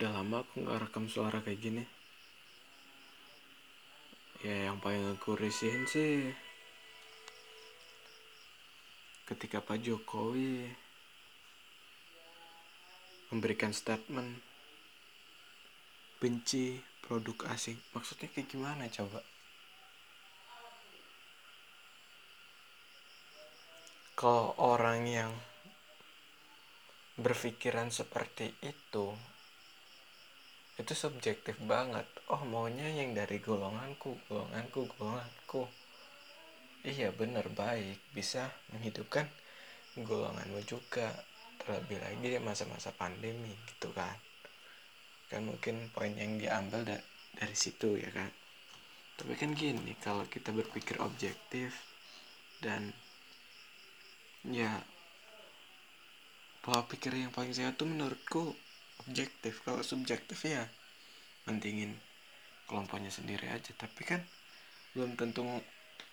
udah lama aku nggak rekam suara kayak gini. Ya yang paling aku risihin sih ketika Pak Jokowi memberikan statement benci produk asing. Maksudnya kayak gimana coba? Kalau orang yang berpikiran seperti itu itu subjektif banget. Oh maunya yang dari golonganku golonganku golonganku. Iya bener baik. Bisa menghidupkan golonganmu juga. Terlebih lagi masa-masa pandemi gitu kan. Kan mungkin poin yang diambil da dari situ ya kan. Tapi kan gini kalau kita berpikir objektif dan ya pola pikir yang paling sehat tuh menurutku objektif kalau subjektif ya mentingin kelompoknya sendiri aja. Tapi kan belum tentu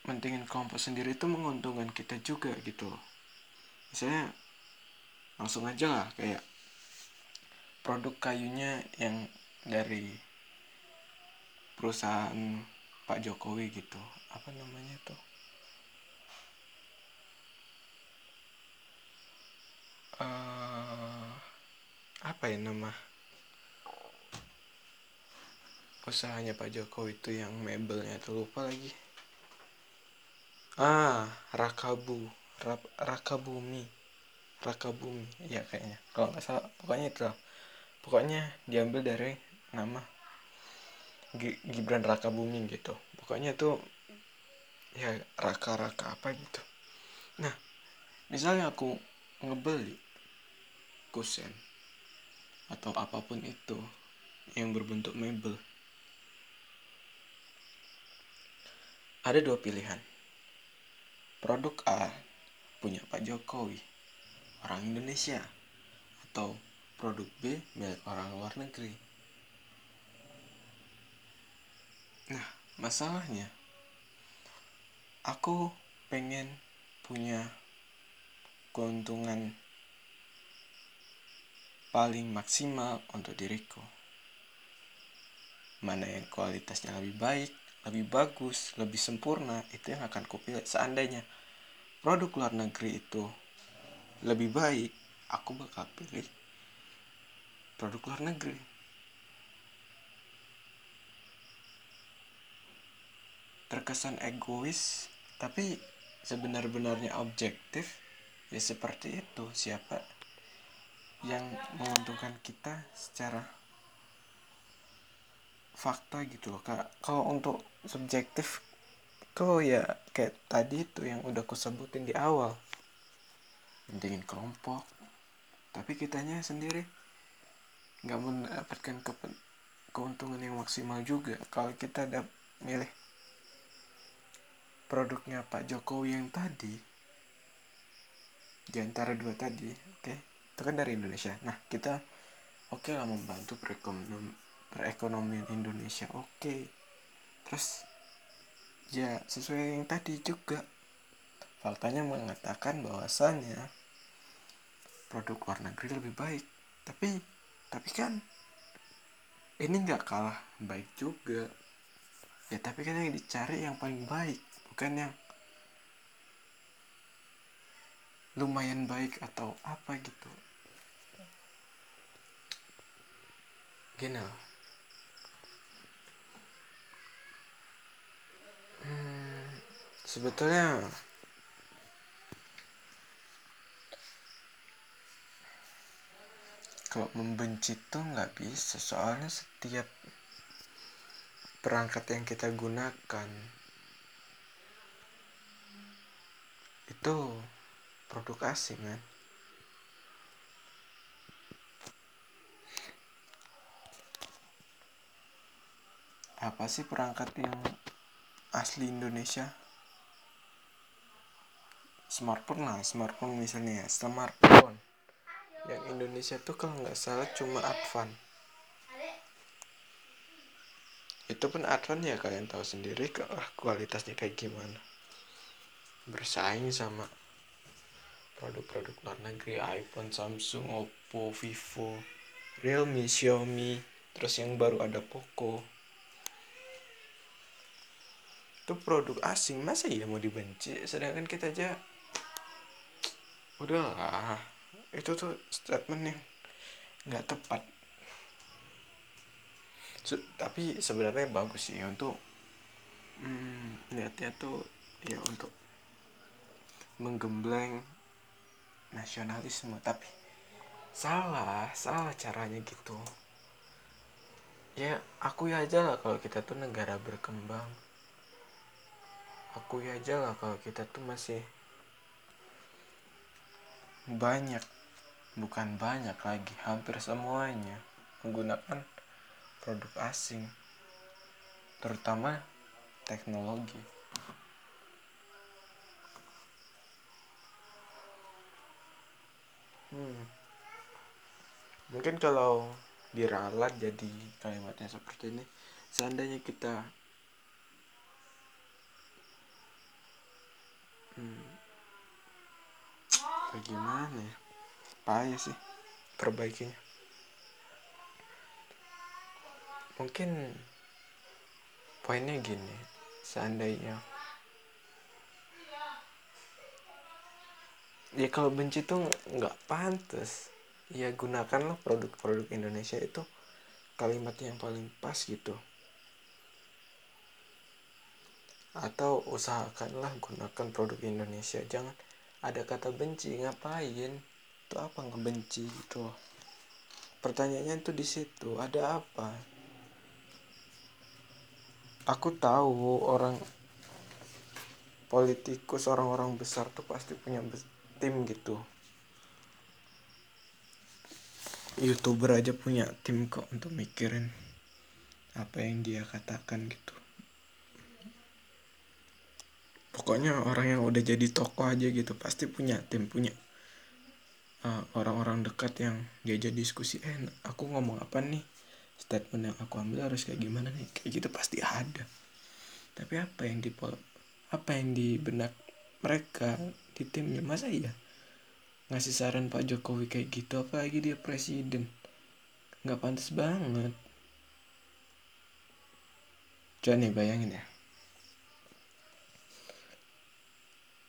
mentingin kelompok sendiri itu menguntungkan kita juga gitu loh. Misalnya langsung aja lah kayak produk kayunya yang dari perusahaan Pak Jokowi gitu. Apa namanya tuh uh, apa ya nama? Usahanya Pak Jokowi itu yang mebelnya itu lupa lagi. Ah Rakabu Rap, Rakabumi. Rakabumi ya kayaknya. Kalau nggak salah pokoknya itu pokoknya diambil dari nama Gibran Rakabumi gitu. Pokoknya tuh ya raka-raka apa gitu. Nah misalnya aku ngebeli kusen atau apa pun itu yang berbentuk mebel. Ada dua pilihan. Produk A punya Pak Jokowi orang Indonesia atau produk B milik orang luar negeri. Nah masalahnya aku pengen punya keuntungan paling maksimal untuk diriku. Mana yang kualitasnya lebih baik, lebih bagus, lebih sempurna, itu yang akan kupilih. Seandainya produk luar negeri itu lebih baik, aku bakal pilih produk luar negeri. Terkesan egois, tapi sebenar-benarnya objektif ya seperti itu siapa yang menguntungkan kita secara fakta gitu loh kak. Kalau untuk subjektif kok ya kayak tadi itu yang udah aku sebutin di awal. Pentingin kelompok. Tapi kitanya sendiri nggak mendapatkan ke keuntungan yang maksimal juga. Kalau kita ada milih produknya Pak Jokowi yang tadi di antara dua tadi oke? okay? Itu kan dari Indonesia. Nah kita oke okay lah membantu perekonomian Indonesia. Oke. Okay. terus ya sesuai yang tadi juga faktanya mengatakan bahwasannya produk luar negeri lebih baik. Tapi tapi kan ini nggak kalah baik juga. Ya tapi kan yang dicari yang paling baik bukan yang lumayan baik atau apa gitu loh. Hmm, sebetulnya kalau membenci tuh nggak bisa soalnya setiap perangkat yang kita gunakan itu produk asing kan apa sih perangkat yang asli Indonesia? Smartphone lah smartphone misalnya ya smartphone. Yang Indonesia tuh kalau nggak salah cuma Advan. Itu pun Advan ya kalian tahu sendiri kualitasnya kayak gimana. Bersaing sama produk-produk luar negeri iPhone, Samsung, Oppo, Vivo Realme Xiaomi terus yang baru ada Poco itu produk asing. Masa ya mau dibenci? Sedangkan kita aja udahlah itu tuh statement yang nggak tepat. So, tapi sebenarnya bagus sih untuk hmm, lihatnya tuh ya untuk menggembleng nasionalisme. Tapi salah salah caranya gitu. Ya aku ya aja lah kalau kita tuh negara berkembang aku ya aja lah kalau kita tuh masih banyak bukan banyak lagi hampir semuanya menggunakan produk asing terutama teknologi hmm. mungkin kalau diralat jadi kalimatnya seperti ini seandainya kita hmm, bagaimana ya? Payah sih. Perbaikinya. Mungkin poinnya gini seandainya. Ya kalau benci tuh nggak pantas. Ya gunakanlah produk-produk Indonesia itu kalimat yang paling pas gitu. Atau usahakanlah gunakan produk Indonesia. Jangan ada kata benci ngapain? Itu apa ngebenci gitu? Pertanyaannya itu di situ ada apa? Aku tahu orang politikus orang-orang besar tuh pasti punya tim gitu. Youtuber aja punya tim kok untuk mikirin apa yang dia katakan gitu pokoknya orang yang udah jadi tokoh aja gitu pasti punya tim punya uh, orang-orang uh, dekat yang diajak diskusi eh aku ngomong apa nih? Statement yang aku ambil harus kayak gimana nih? Kayak gitu pasti ada. Tapi apa yang di apa yang di benak mereka di timnya? Masa iya? Ngasih saran Pak Jokowi kayak gitu apalagi dia presiden. Nggak pantas banget. Coba nih bayangin ya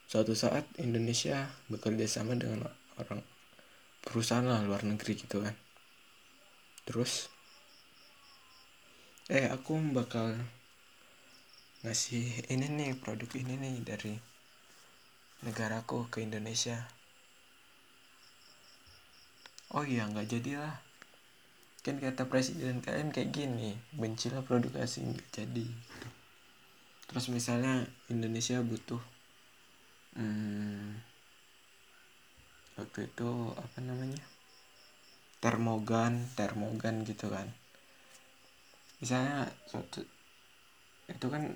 suatu saat Indonesia bekerja sama dengan orang perusahaan lah luar negeri gitu kan. Terus eh aku bakal ngasih ini nih produk ini nih dari negaraku ke Indonesia. Oh iya nggak jadilah kan kata presiden kalian kayak gini bencilah produk asing nggak jadi. Terus misalnya Indonesia butuh hmm, waktu itu apa namanya? Termogan termogan gitu kan. Misalnya suatu itu kan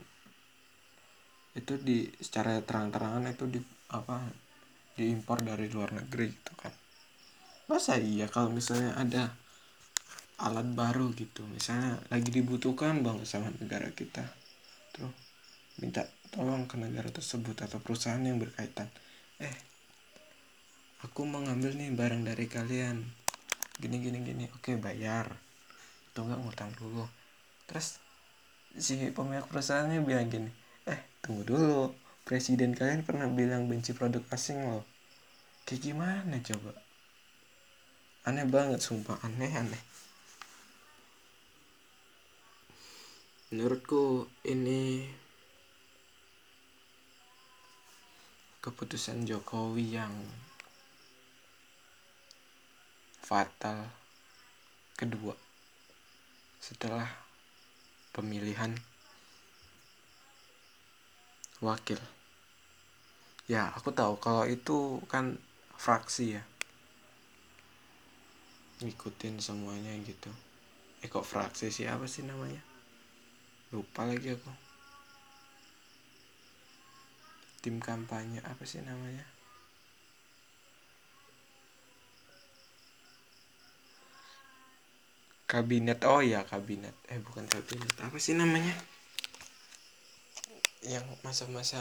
itu di secara terang-terangan itu di apa diimpor dari luar negeri gitu kan. Masa iya kalau misalnya ada alat baru gitu? Misalnya lagi dibutuhkan banget sama negara kita tuh minta tolong ke negara tersebut atau perusahaan yang berkaitan. Eh aku mau ngambil nih barang dari kalian. Gini gini gini. Oke bayar. Atau enggak ngutang dulu. Terus si pemilik perusahaannya bilang gini eh tunggu dulu. Presiden kalian pernah bilang benci produk asing loh. Kayak gimana coba? Aneh banget sumpah. Aneh aneh. Menurutku ini keputusan Jokowi yang fatal kedua setelah pemilihan wakil. Ya aku tahu kalau itu kan fraksi ya. Ngikutin semuanya gitu. Eh kok fraksi? Sih apa sih namanya? Lupa lagi aku tim kampanye apa sih namanya? Kabinet oh ya kabinet. Eh bukan kabinet apa sih namanya? Yang masa-masa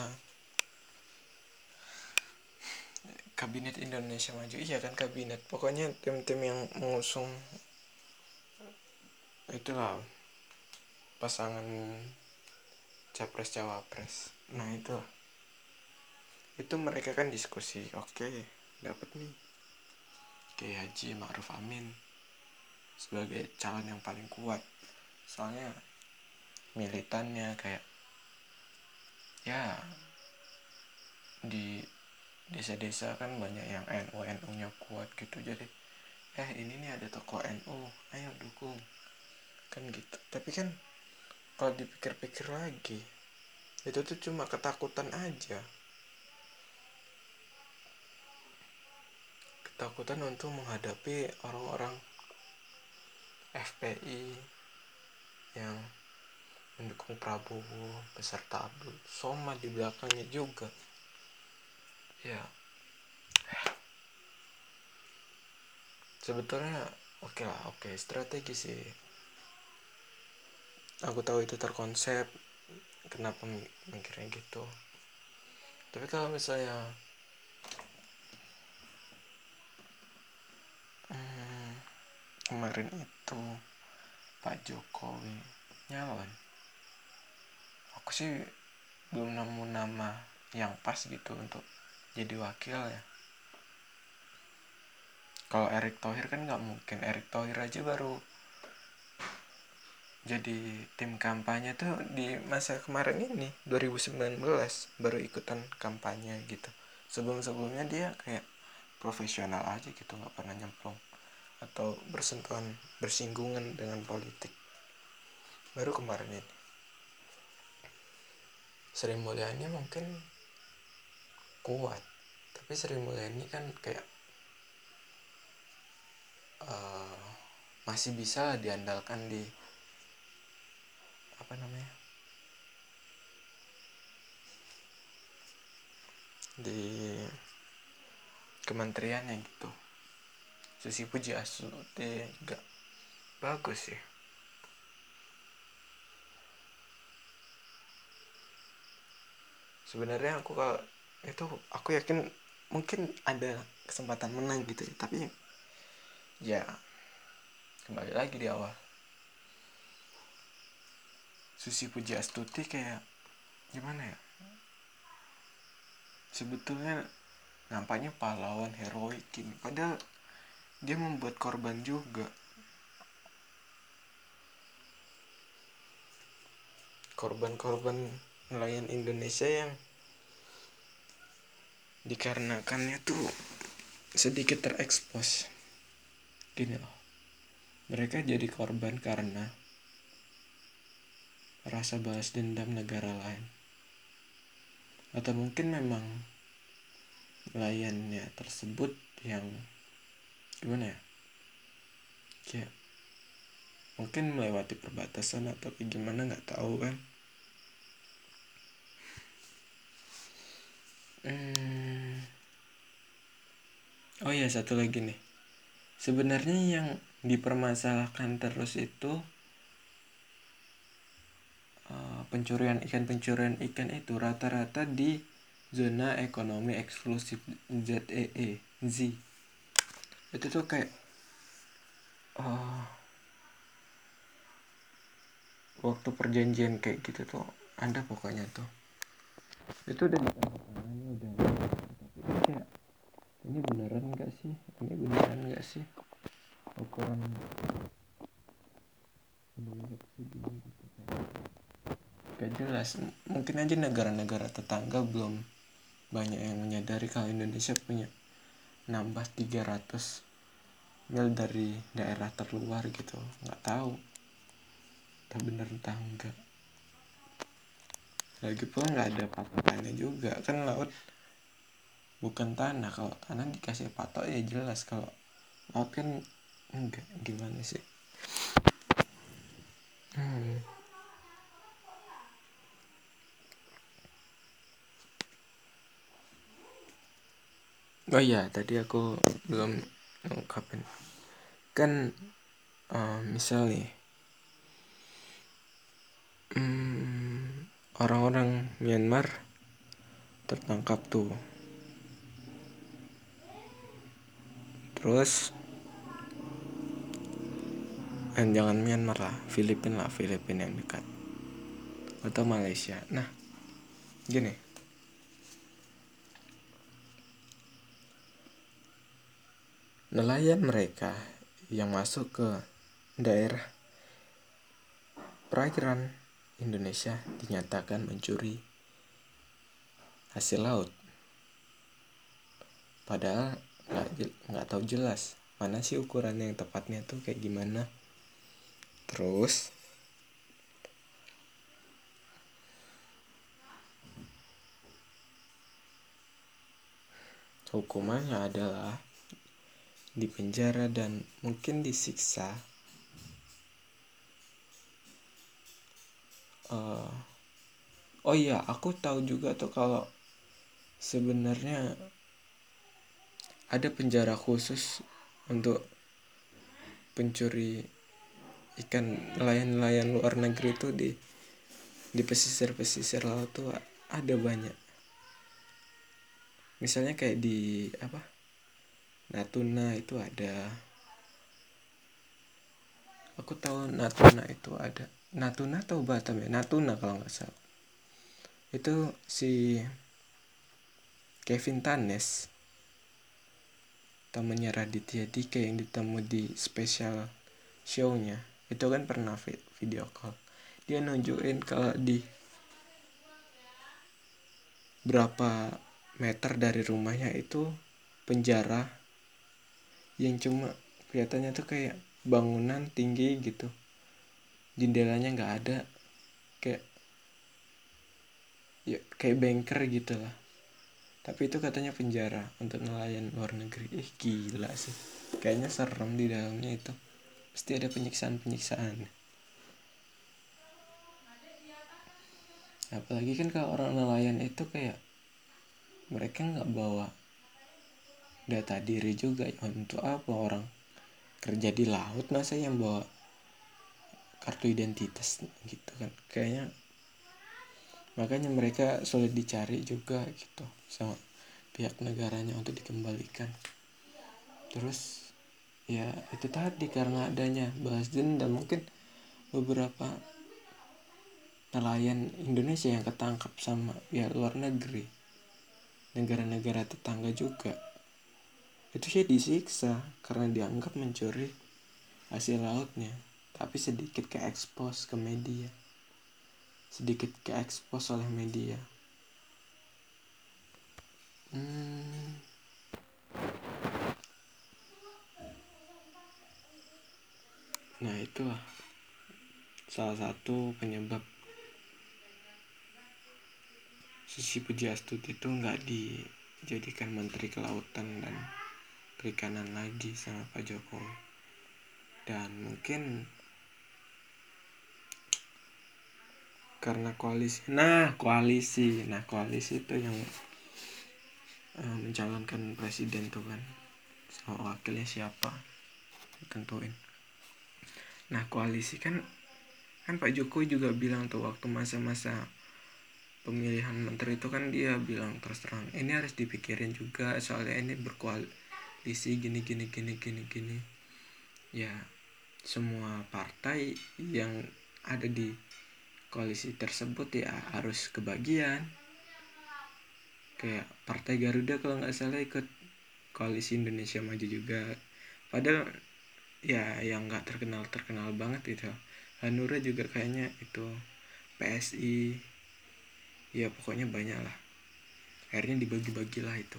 kabinet Indonesia Maju. Iya kan kabinet. Pokoknya tim-tim yang mengusung itulah pasangan capres cawapres nah itu itu mereka kan diskusi oke dapat nih. Kiai Haji Ma'ruf Amin sebagai calon yang paling kuat. Soalnya militannya kayak ya di desa-desa kan banyak yang NU NU nya kuat gitu. Jadi eh ini nih ada toko NU ayo dukung. Kan gitu. Tapi kan kalau dipikir-pikir lagi itu tuh cuma ketakutan aja ketakutan untuk menghadapi orang-orang FPI yang mendukung Prabowo beserta Abdul Somad di belakangnya juga. Ya. Sebetulnya oke okay lah oke okay, strategi sih. Aku tahu itu terkonsep kenapa mikirnya gitu. Tapi kalau misalnya hmm, kemarin itu Pak Jokowi nyalon. Aku sih belum nemu nama yang pas gitu untuk jadi wakil ya. Kalau Erick Thohir kan nggak mungkin. Erick Thohir aja baru jadi tim kampanye tuh di masa kemarin ini 2019 baru ikutan kampanye gitu. Sebelum-sebelumnya dia kayak profesional aja gitu nggak pernah nyemplung atau bersentuhan bersinggungan dengan politik. Baru kemarin ini. Sri Mulyani mungkin kuat tapi Sri Mulyani kan kayak uh, masih bisa diandalkan di apa namanya di kementeriannya gitu. Susi Puji Astuti juga bagus sih. Sebenarnya aku kalau itu aku yakin mungkin ada kesempatan menang gitu ya tapi ya kembali lagi di awal. Susi Puji Astuti kayak gimana ya? Sebetulnya nampaknya pahlawan heroik ini. Padahal dia membuat korban juga. Korban-korban nelayan Indonesia yang dikarenakannya tuh sedikit terekspos. Gini loh. Mereka jadi korban karena rasa balas dendam negara lain. Atau mungkin memang nelayannya tersebut yang gimana ya kayak mungkin melewati perbatasan atau gimana nggak tahu kan Hmm. Oh ya satu lagi nih. Sebenarnya yang dipermasalahkan terus itu uh, pencurian ikan pencurian ikan itu rata-rata di zona ekonomi eksklusif ZEE e, Z. Itu tuh kayak uh, waktu perjanjian kayak gitu tuh ada pokoknya tuh. Itu udah udah tapi kayak ini beneran nggak sih? Ini beneran nggak sih? Ukuran gak jelas. Mungkin aja negara-negara tetangga belum banyak yang menyadari kalau Indonesia punya nambah 300 mil dari daerah terluar gitu. Nggak tahu. Tak bener entah enggak. Lagi pula nggak ada patokannya juga. Kan laut bukan tanah. Kalau tanah dikasih patok ya jelas. Kalau laut kan enggak. Gimana sih? Hmm. Oh iya tadi aku belum ngungkapin. Kan uh, misal nih hmm, orang-orang Myanmar tertangkap tuh. Terus eh, jangan Myanmar lah Filipina lah Filipina yang dekat. Atau Malaysia. Nah gini nelayan mereka yang masuk ke daerah perairan Indonesia dinyatakan mencuri hasil laut. Padahal nggak nggak tahu jelas mana sih ukuran yang tepatnya tuh kayak gimana. Terus hukumannya adalah dipenjara dan mungkin disiksa uh, oh iya aku tahu juga tuh kalau sebenarnya ada penjara khusus untuk pencuri ikan nelayan-nelayan luar negeri itu di di pesisir-pesisir laut tuh ada banyak. Misalnya kayak di apa Natuna itu ada. Aku tahu Natuna itu ada. Natuna atau Batam ya? Natuna kalau nggak salah. Itu si Kevin Tanes. Temannya Raditya Dika yang ditemu di special show-nya. Itu kan pernah video call. Dia nunjukin kalau di berapa meter dari rumahnya itu penjara yang cuma kelihatannya tuh kayak bangunan tinggi gitu. Jendelanya nggak ada. Kayak ya kayak banker gitu lah. Tapi itu katanya penjara untuk nelayan luar negeri. Ih gila sih. Kayaknya serem di dalamnya itu. Pasti ada penyiksaan penyiksaan apalagi kan kalau orang nelayan itu kayak mereka nggak bawa data diri juga ya untuk apa orang kerja di laut masa yang bawa kartu identitas gitu kan? Kayaknya makanya mereka sulit dicari juga gitu sama pihak negaranya untuk dikembalikan. Terus ya itu tadi karena adanya bahas dendam. Mungkin beberapa nelayan Indonesia yang ketangkap sama pihak luar negeri negara-negara tetangga juga itu sih disiksa karena dianggap mencuri hasil lautnya tapi sedikit ke expose ke media sedikit ke expose oleh media hmm. nah itulah salah satu penyebab Susi Pujiastuti itu nggak dijadikan menteri kelautan dan perikanan lagi sama Pak Jokowi. Dan mungkin karena koalisi nah koalisi nah koalisi itu yang uh, mencalonkan presiden tuh kan. Sama wakilnya siapa? Tentuin. Nah koalisi kan kan Pak Jokowi juga bilang tuh waktu masa-masa pemilihan menteri itu kan dia bilang terus terang ini harus dipikirin juga soalnya ini berkoalisi gini gini gini gini gini. Ya semua partai yang ada di koalisi tersebut ya harus kebagian. Kayak partai Garuda kalau nggak salah ikut koalisi Indonesia Maju juga. Padahal ya yang nggak terkenal terkenal banget itu. Hanura juga kayaknya itu PSI ya pokoknya banyak lah. Akhirnya dibagi-bagilah itu.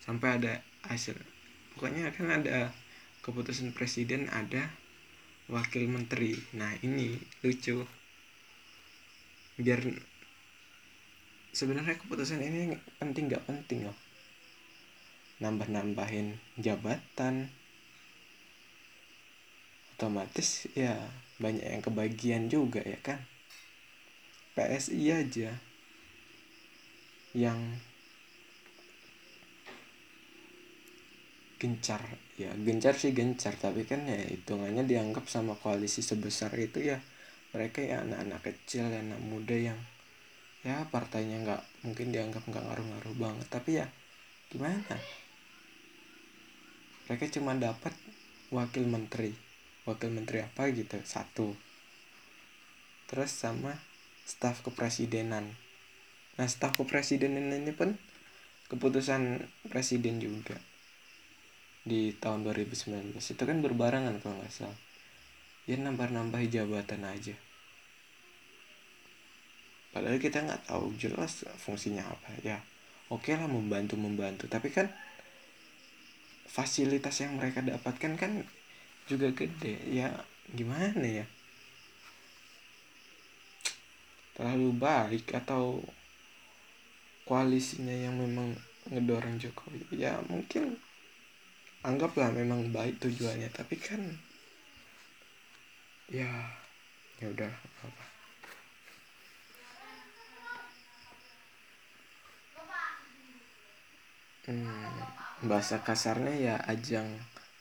Sampai ada hasil. Pokoknya kan ada keputusan presiden ada wakil menteri. Nah ini lucu. Biar sebenarnya keputusan ini penting nggak penting loh. Nambah-nambahin jabatan. Otomatis ya banyak yang kebagian juga ya kan? PSI aja yang gencar. Ya gencar sih gencar tapi kan ya hitungannya dianggap sama koalisi sebesar itu ya mereka ya anak-anak kecil anak muda yang ya partainya nggak mungkin dianggap nggak ngaruh-ngaruh banget. Tapi ya gimana? Mereka cuma dapat wakil menteri. Wakil menteri apa gitu? Satu. Terus sama staf kepresidenan. Nah staf kepresidenan ini pun keputusan presiden juga di tahun 2019 itu kan berbarengan kalau nggak salah. Ya nambah-nambah jabatan aja. Padahal kita nggak tahu jelas fungsinya apa. Ya oke lah membantu membantu. Tapi kan fasilitas yang mereka dapatkan kan juga gede. Ya gimana ya? Terlalu baik atau koalisinya yang memang ngedorong Jokowi. Ya mungkin anggaplah memang baik tujuannya tapi kan ya ya udah apa hmm, bahasa kasarnya ya ajang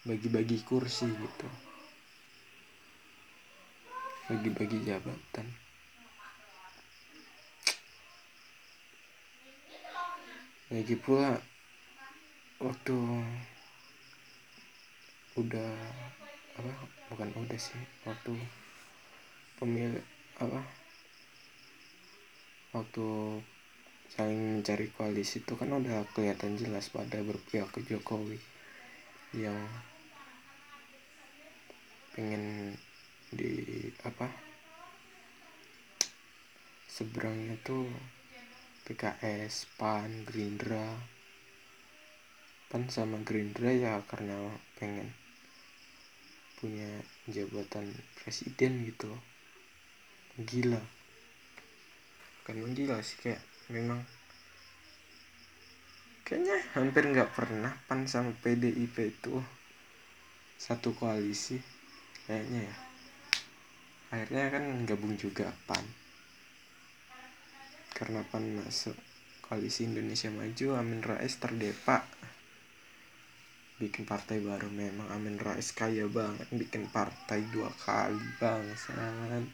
bagi-bagi kursi gitu. Bagi-bagi jabatan. Lagi pula waktu udah apa bukan udah sih waktu pemilih apa waktu saling mencari koalisi itu kan udah kelihatan jelas pada berpihak ke Jokowi yang pengen di apa seberangnya tuh PKS, PAN, Gerindra. PAN sama Gerindra ya karena pengen punya jabatan presiden gitu loh. Gila. Kan gila sih kayak memang kayaknya hampir nggak pernah PAN sama PDIP itu. Satu koalisi kayaknya ya. Akhirnya kan gabung juga PAN. Karena PAN masuk koalisi Indonesia Maju Amin Rais terdepak bikin partai baru memang Amin Rais kaya banget bikin partai dua kali bang sangat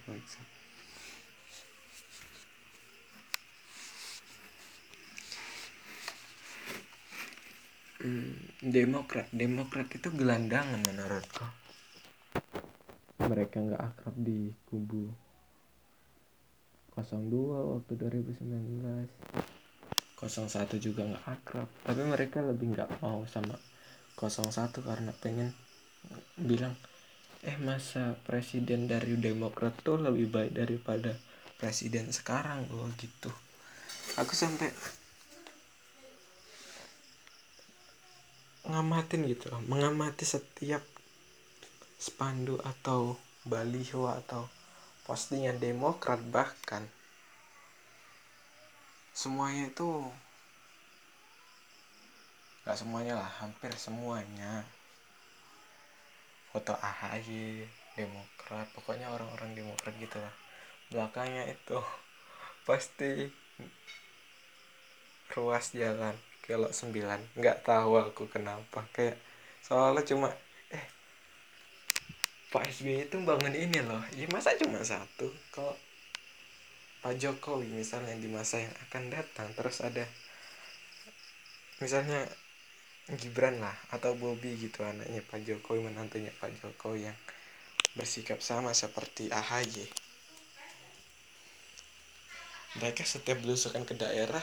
hmm, Demokrat Demokrat itu gelandangan menurutku. Mereka nggak akrab di kubu 02 waktu 2019 01 juga nggak akrab. Tapi mereka lebih nggak mau sama 01 karena pengen bilang eh masa presiden dari Demokrat tuh lebih baik daripada presiden sekarang? Loh gitu. Aku sampai ngamatin gitu loh mengamati setiap spandu atau baliho atau postingan Demokrat bahkan. Semuanya itu nggak semuanya lah hampir semuanya. Foto AHY Demokrat pokoknya orang-orang Demokrat gitu lah. Belakangnya itu pasti ruas jalan kelok sembilan. Nggak tahu aku kenapa kayak soalnya cuma Pak SBY itu bangun ini loh. Ya masa cuma satu? Kalau Pak Jokowi misalnya di masa yang akan datang terus ada misalnya Gibran lah atau Bobby gitu anaknya Pak Jokowi menantunya Pak Jokowi yang bersikap sama seperti AHY mereka setiap belusukan ke daerah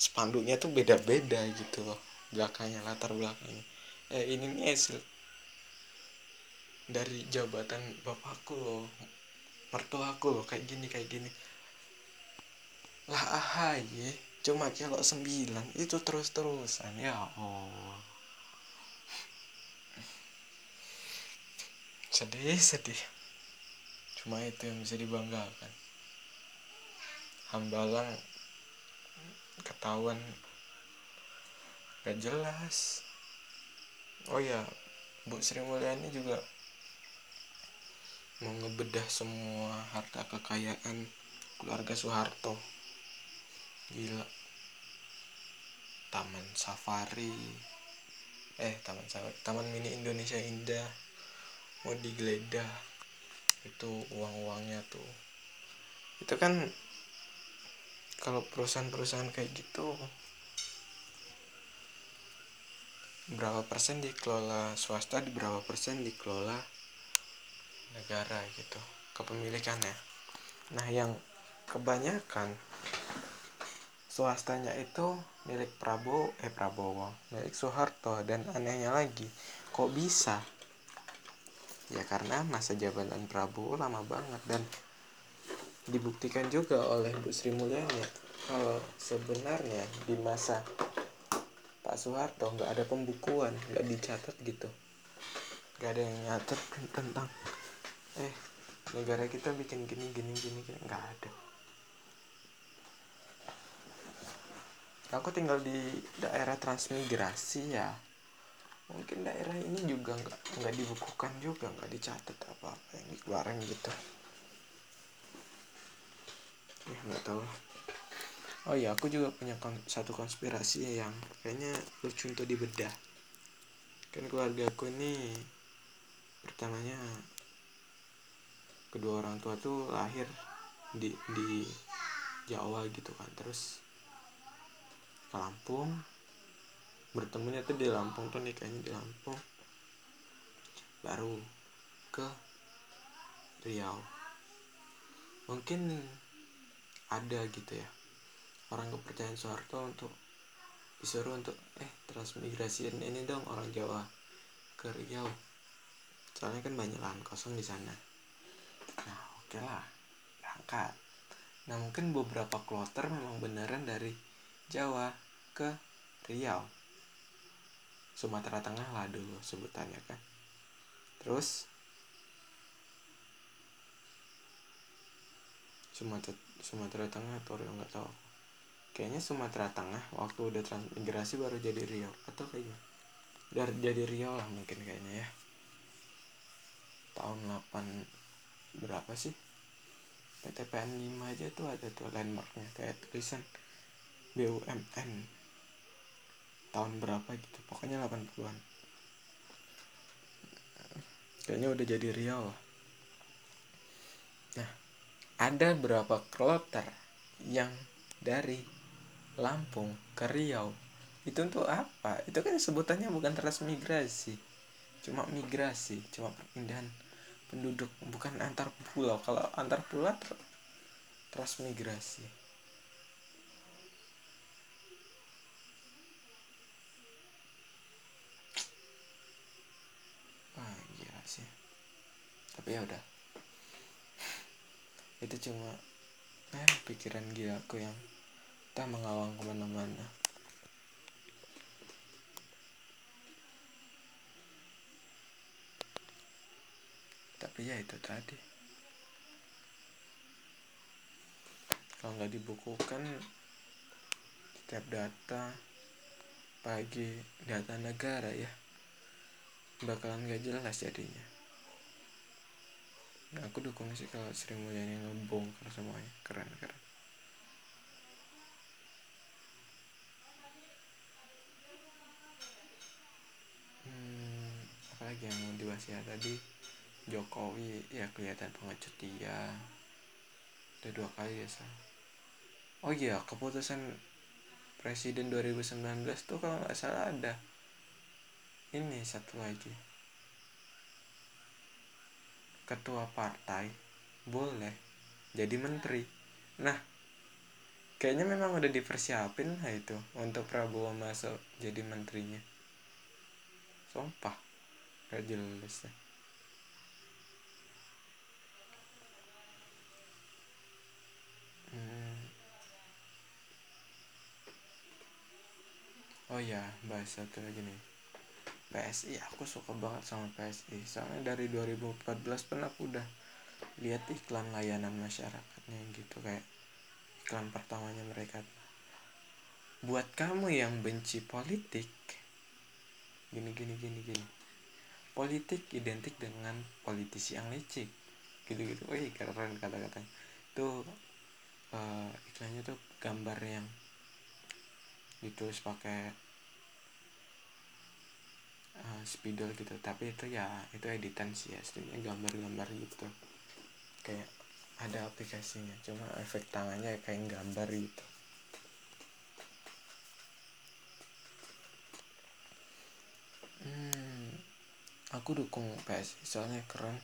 spanduknya tuh beda-beda gitu loh belakangnya latar belakangnya. Eh ini nih hasil dari jabatan bapakku loh mertuaku loh kayak gini kayak gini. Lah ahaye cuma kalau sembilan itu terus terusan ya oh sedih sedih. Cuma itu yang bisa dibanggakan. Hambalang ketahuan gak jelas. Oh ya Bu Sri Mulyani juga mau ngebedah semua harta kekayaan keluarga Soeharto gila. Taman safari. Eh taman safari. Taman mini Indonesia Indah. Mau digeledah. Itu uang uangnya tuh. Itu kan kalau perusahaan-perusahaan kayak gitu berapa persen dikelola? Swasta di berapa persen dikelola negara gitu? Kepemilikannya. Nah yang kebanyakan swastanya itu milik Prabowo eh Prabowo milik Soeharto dan anehnya lagi kok bisa? Ya karena masa jabatan Prabowo lama banget dan dibuktikan juga oleh Bu Sri Mulyani. Kalau sebenarnya di masa Pak Soeharto nggak ada pembukuan nggak dicatat gitu. Nggak ada yang nyatet tentang eh negara kita bikin gini gini gini nggak ada aku tinggal di daerah transmigrasi ya. Mungkin daerah ini juga nggak nggak dibukukan juga nggak dicatat apa apa yang dikeluarin gitu. Ya nggak tahu. Oh iya aku juga punya kon satu konspirasi yang kayaknya lucu untuk dibedah. Kan keluarga aku ini pertamanya kedua orang tua tuh lahir di di Jawa gitu kan. Terus ke Lampung. Bertemunya tuh di Lampung tuh nikahnya di Lampung. Baru ke Riau. Mungkin ada gitu ya. Orang kepercayaan Soeharto untuk disuruh untuk eh transmigrasiin ini dong orang Jawa ke Riau. Soalnya kan banyak lahan kosong di sana. Nah oke okay lah. Berangkat nah mungkin beberapa kloter memang beneran dari Jawa ke Riau. Sumatera Tengah lah dulu sebutannya kan. Terus Sumatera Sumatera Tengah atau Riau nggak tahu. Kayaknya Sumatera Tengah waktu udah transmigrasi baru jadi Riau. Atau kayaknya udah jadi Riau lah mungkin kayaknya ya. Tahun 8 berapa sih? PTPN 5 aja tuh ada tuh landmarknya kayak tulisan BUMN tahun berapa gitu? Pokoknya 80-an kayaknya udah jadi Riau nah ada berapa kloter yang dari Lampung ke Riau? Itu untuk apa? Itu kan sebutannya bukan transmigrasi cuma migrasi cuma perpindahan penduduk bukan antar pulau. Kalau antar pulau transmigrasi ah gila sih tapi ya udah. Itu cuma eh pikiran gila aku yang tak mengawang ke mana-mana. Tapi ya itu tadi. Kalau nggak dibukukan setiap data pagi data negara ya bakalan gak jelas jadinya nah, aku dukung sih kalau Sri Mulyani ngebongkar semuanya. Keren keren. Hmm, apalagi yang mau dibahas ya? Tadi Jokowi ya kelihatan pengecut dia. Udah dua kali ya sah oh iya keputusan presiden 2019 tuh kalau nggak salah ada. Ini satu lagi ketua partai boleh jadi menteri. Nah kayaknya memang udah dipersiapin lah itu untuk Prabowo masuk jadi menterinya. Sumpah gak jelas deh hmm. oh ya bahas satu lagi nih PSI aku suka banget sama PSI soalnya dari 2014 pun aku udah lihat iklan layanan masyarakatnya gitu kayak iklan pertamanya mereka. Buat kamu yang benci politik gini gini gini gini. Politik identik dengan politisi yang licik. Gitu gitu. Wih keren kata-katanya. Itu uh, iklannya tuh gambar yang ditulis pakai uh, spidol gitu. Tapi itu ya itu editan sih ya aslinya gambar-gambar gitu. Kayak ada aplikasinya cuma efek tangannya kayak gambar gitu. Hmm, aku dukung PSI soalnya keren.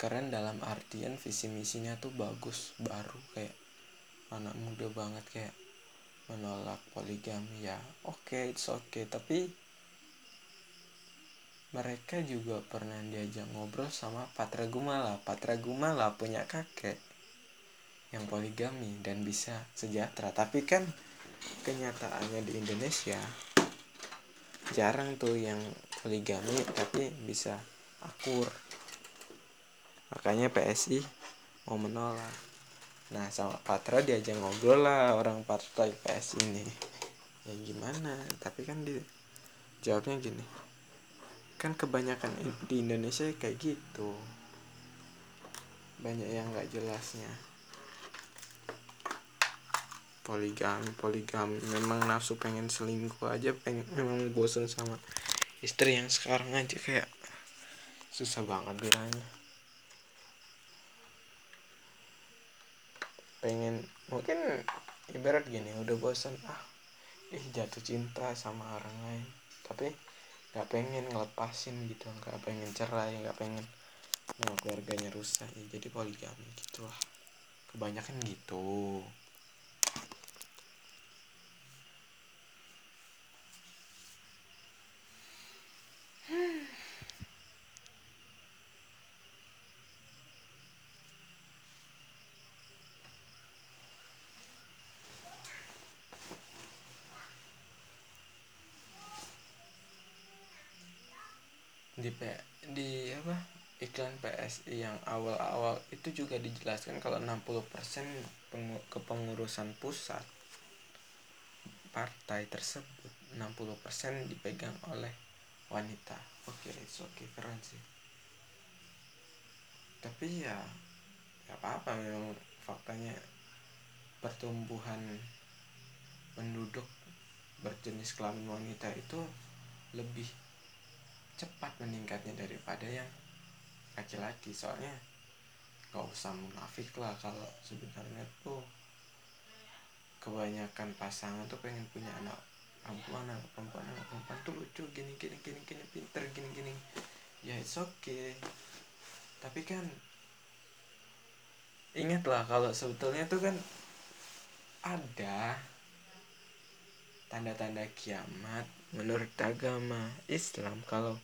Keren dalam artian visi misinya tuh bagus baru kayak anak muda banget kayak menolak poligami ya. Oke okay, it's okay. Tapi mereka juga pernah diajak ngobrol sama Patra Gumala. Patra Gumala punya kakek yang poligami dan bisa sejahtera. Tapi kan kenyataannya di Indonesia jarang tuh yang poligami tapi bisa akur. Makanya PSI mau menolak nah sama Patra diajak ngobrol lah orang partai PSI ini. Ya gimana? Tapi kan di jawabnya gini. Kan kebanyakan di Indonesia kayak gitu. Banyak yang nggak jelasnya. Poligami poligami. Memang nafsu pengen selingkuh aja pengen memang bosan sama istri yang sekarang aja kayak susah banget bilangnya pengen mungkin ibarat gini udah bosan ah ih jatuh cinta sama orang lain. Tapi nggak pengen ngelepasin gitu nggak pengen cerai nggak pengen nah, keluarganya rusak. Ya jadi poligami gitu lah kebanyakan gitu di P, di apa iklan PSI yang awal-awal itu juga dijelaskan kalau 60% kepengurusan pusat partai tersebut 60% dipegang oleh wanita. Oke, okay, oke okay, keren sih. Tapi ya ya apa-apa memang faktanya pertumbuhan penduduk berjenis kelamin wanita itu lebih cepat meningkatnya daripada yang laki-laki soalnya gak usah munafik lah kalau sebenarnya tuh kebanyakan pasangan tuh pengen punya anak perempuan anak perempuan anak perempuan tuh lucu gini gini gini gini pinter gini gini. Ya it's okay. Tapi kan ingatlah kalau sebetulnya tuh kan ada tanda-tanda kiamat menurut agama Islam kalau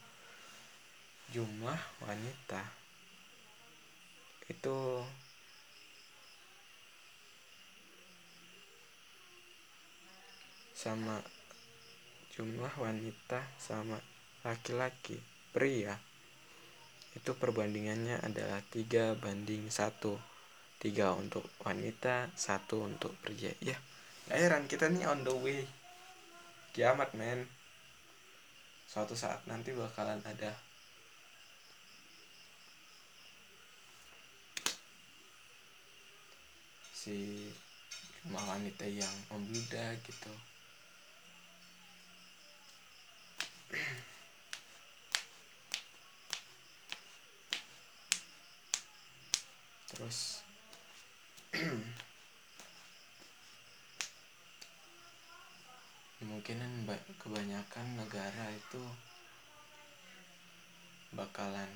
jumlah wanita itu sama jumlah wanita sama laki-laki. Pria itu perbandingannya adalah tiga banding satu. Tiga untuk wanita satu untuk pria. Ya gak heran kita nih on the way. Kiamat men. Suatu saat nanti bakalan ada si cuma wanita yang membludak gitu. Terus kemungkinan kebanyakan negara itu bakalan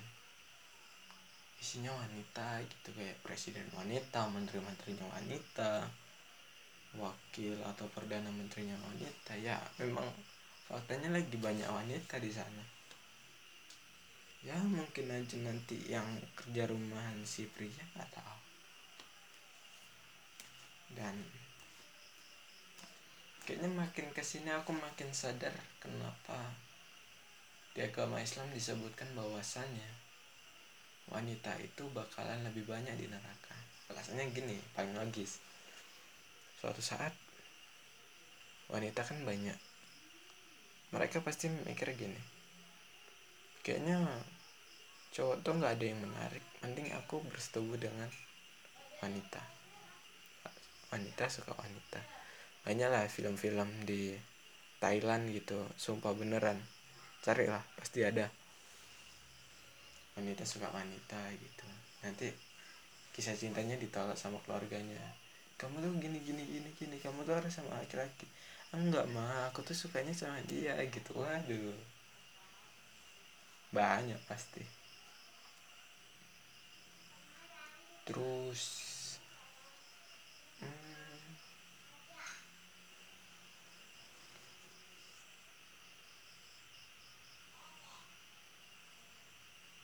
isinya wanita gitu kayak presiden wanita menteri-menterinya wanita wakil atau perdana menterinya wanita. Ya memang faktanya lagi banyak wanita di sana. Ya mungkin aja nanti yang kerja rumahan si pria nggak tahu. Dan kayaknya makin ke sini aku makin sadar kenapa di agama Islam disebutkan bahwasannya wanita itu bakalan lebih banyak di neraka. Alasannya gini paling logis. Suatu saat wanita kan banyak. Mereka pasti mikir gini kayaknya cowok tuh nggak ada yang menarik mending aku bersetubuh dengan wanita. Wanita suka wanita. Banyaklah film-film di Thailand gitu sumpah beneran. Carilah pasti ada wanita suka wanita gitu. Nanti kisah cintanya ditolak sama keluarganya. Kamu tuh gini gini gini gini. Kamu tuh harus sama laki-laki. Enggak mah aku tuh sukanya sama dia gitu. Waduh. Banyak pasti. Terus hmm,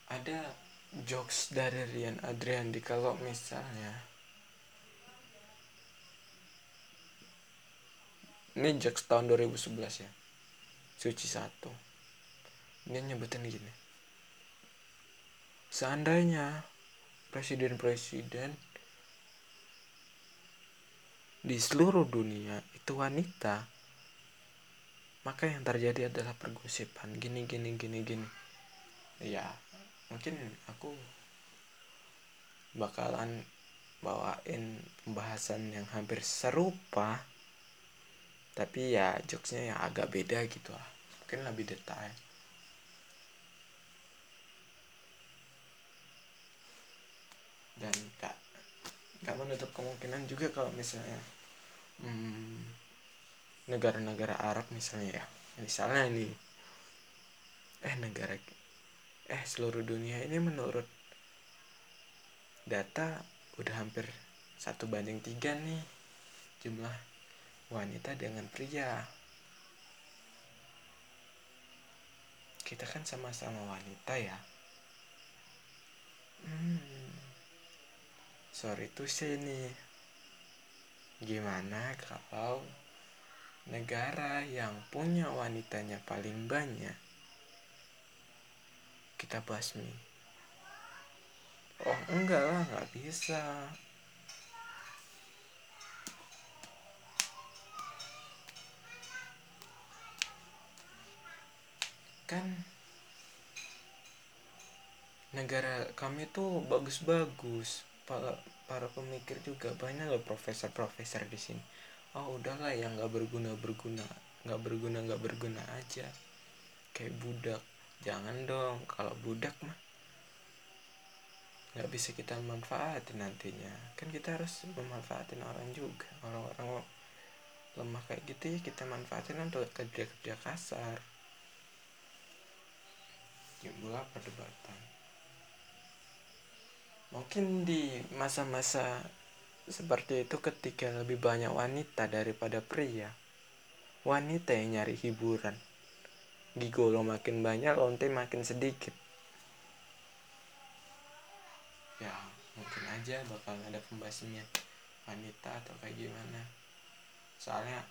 ada jokes dari Rian Adriandi kalau misalnya ini jokes tahun 2011 ya. Suci satu. Dia nyebutin gini. Seandainya presiden-presiden di seluruh dunia itu wanita maka yang terjadi adalah pergosipan. Gini gini gini gini. Ya mungkin aku bakalan bawain pembahasan yang hampir serupa tapi ya jokesnya yang agak beda gitu lah. Mungkin lebih detail. Dan gak gak menutup kemungkinan juga kalau misalnya hmm, negara-negara Arab misalnya ya. Misalnya ini eh negara eh seluruh dunia ini menurut data udah hampir satu banding tiga nih jumlah wanita dengan pria. Kita kan sama-sama wanita ya. Hmm, sorry tuh sih nih. Gimana kalau negara yang punya wanitanya paling banyak kita basmi oh enggak lah nggak bisa. Kan negara kami tuh bagus-bagus. Para para pemikir juga banyak loh profesor-profesor di sini. Oh udahlah yang nggak berguna berguna nggak berguna nggak berguna aja. Kayak budak jangan dong kalau budak mah. Nggak bisa kita manfaatin nantinya. Kan kita harus memanfaatin orang juga. Orang-orang lemah kayak gitu ya kita manfaatin untuk kerja-kerja kasar. Timbullah perdebatan. Mungkin di masa-masa seperti itu ketika lebih banyak wanita daripada pria wanita yang nyari hiburan gigolo makin banyak lonte makin sedikit. Ya mungkin aja bakal ada pembahasannya wanita atau kayak gimana. Soalnya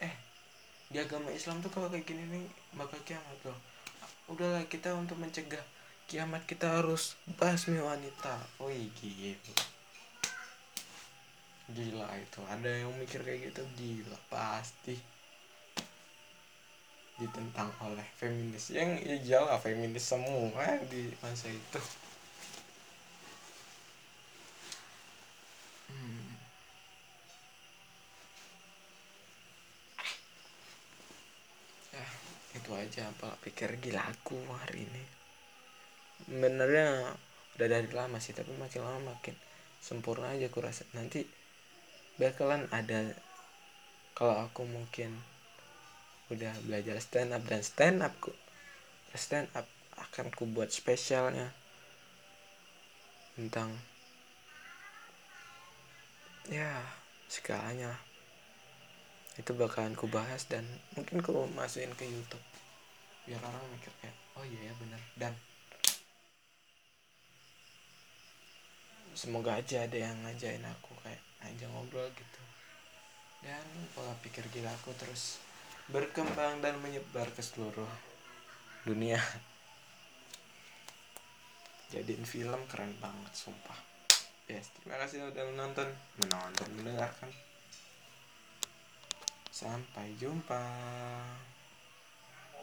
eh di agama Islam tuh kalau kayak gini nih bakal kiamat loh. Udahlah kita untuk mencegah kiamat kita harus basmi wanita. Oh iya gila itu. Ada yang mikir kayak gitu? Gila pasti ditentang oleh feminis. Yang ya jelas feminis semua di masa itu. Hmm. ya itu aja apa pikir gila aku hari ini. Benernya udah dari lama sih tapi makin lama makin sempurna aja aku rasa. Nanti bakalan ada kalau aku mungkin udah belajar stand up dan stand up ku stand up akan ku buat spesialnya tentang ya segalanya itu bakalan ku bahas dan mungkin ku masukin ke YouTube. Biar orang mikir kayak oh iya ya bener. Dan semoga aja ada yang ngajain aku kayak aja ngobrol gitu. Dan pola pikir gila aku terus berkembang dan menyebar ke seluruh dunia. Jadiin film keren banget sumpah. Yes terima kasih udah menonton. Menonton mendengarkan. Sampai jumpa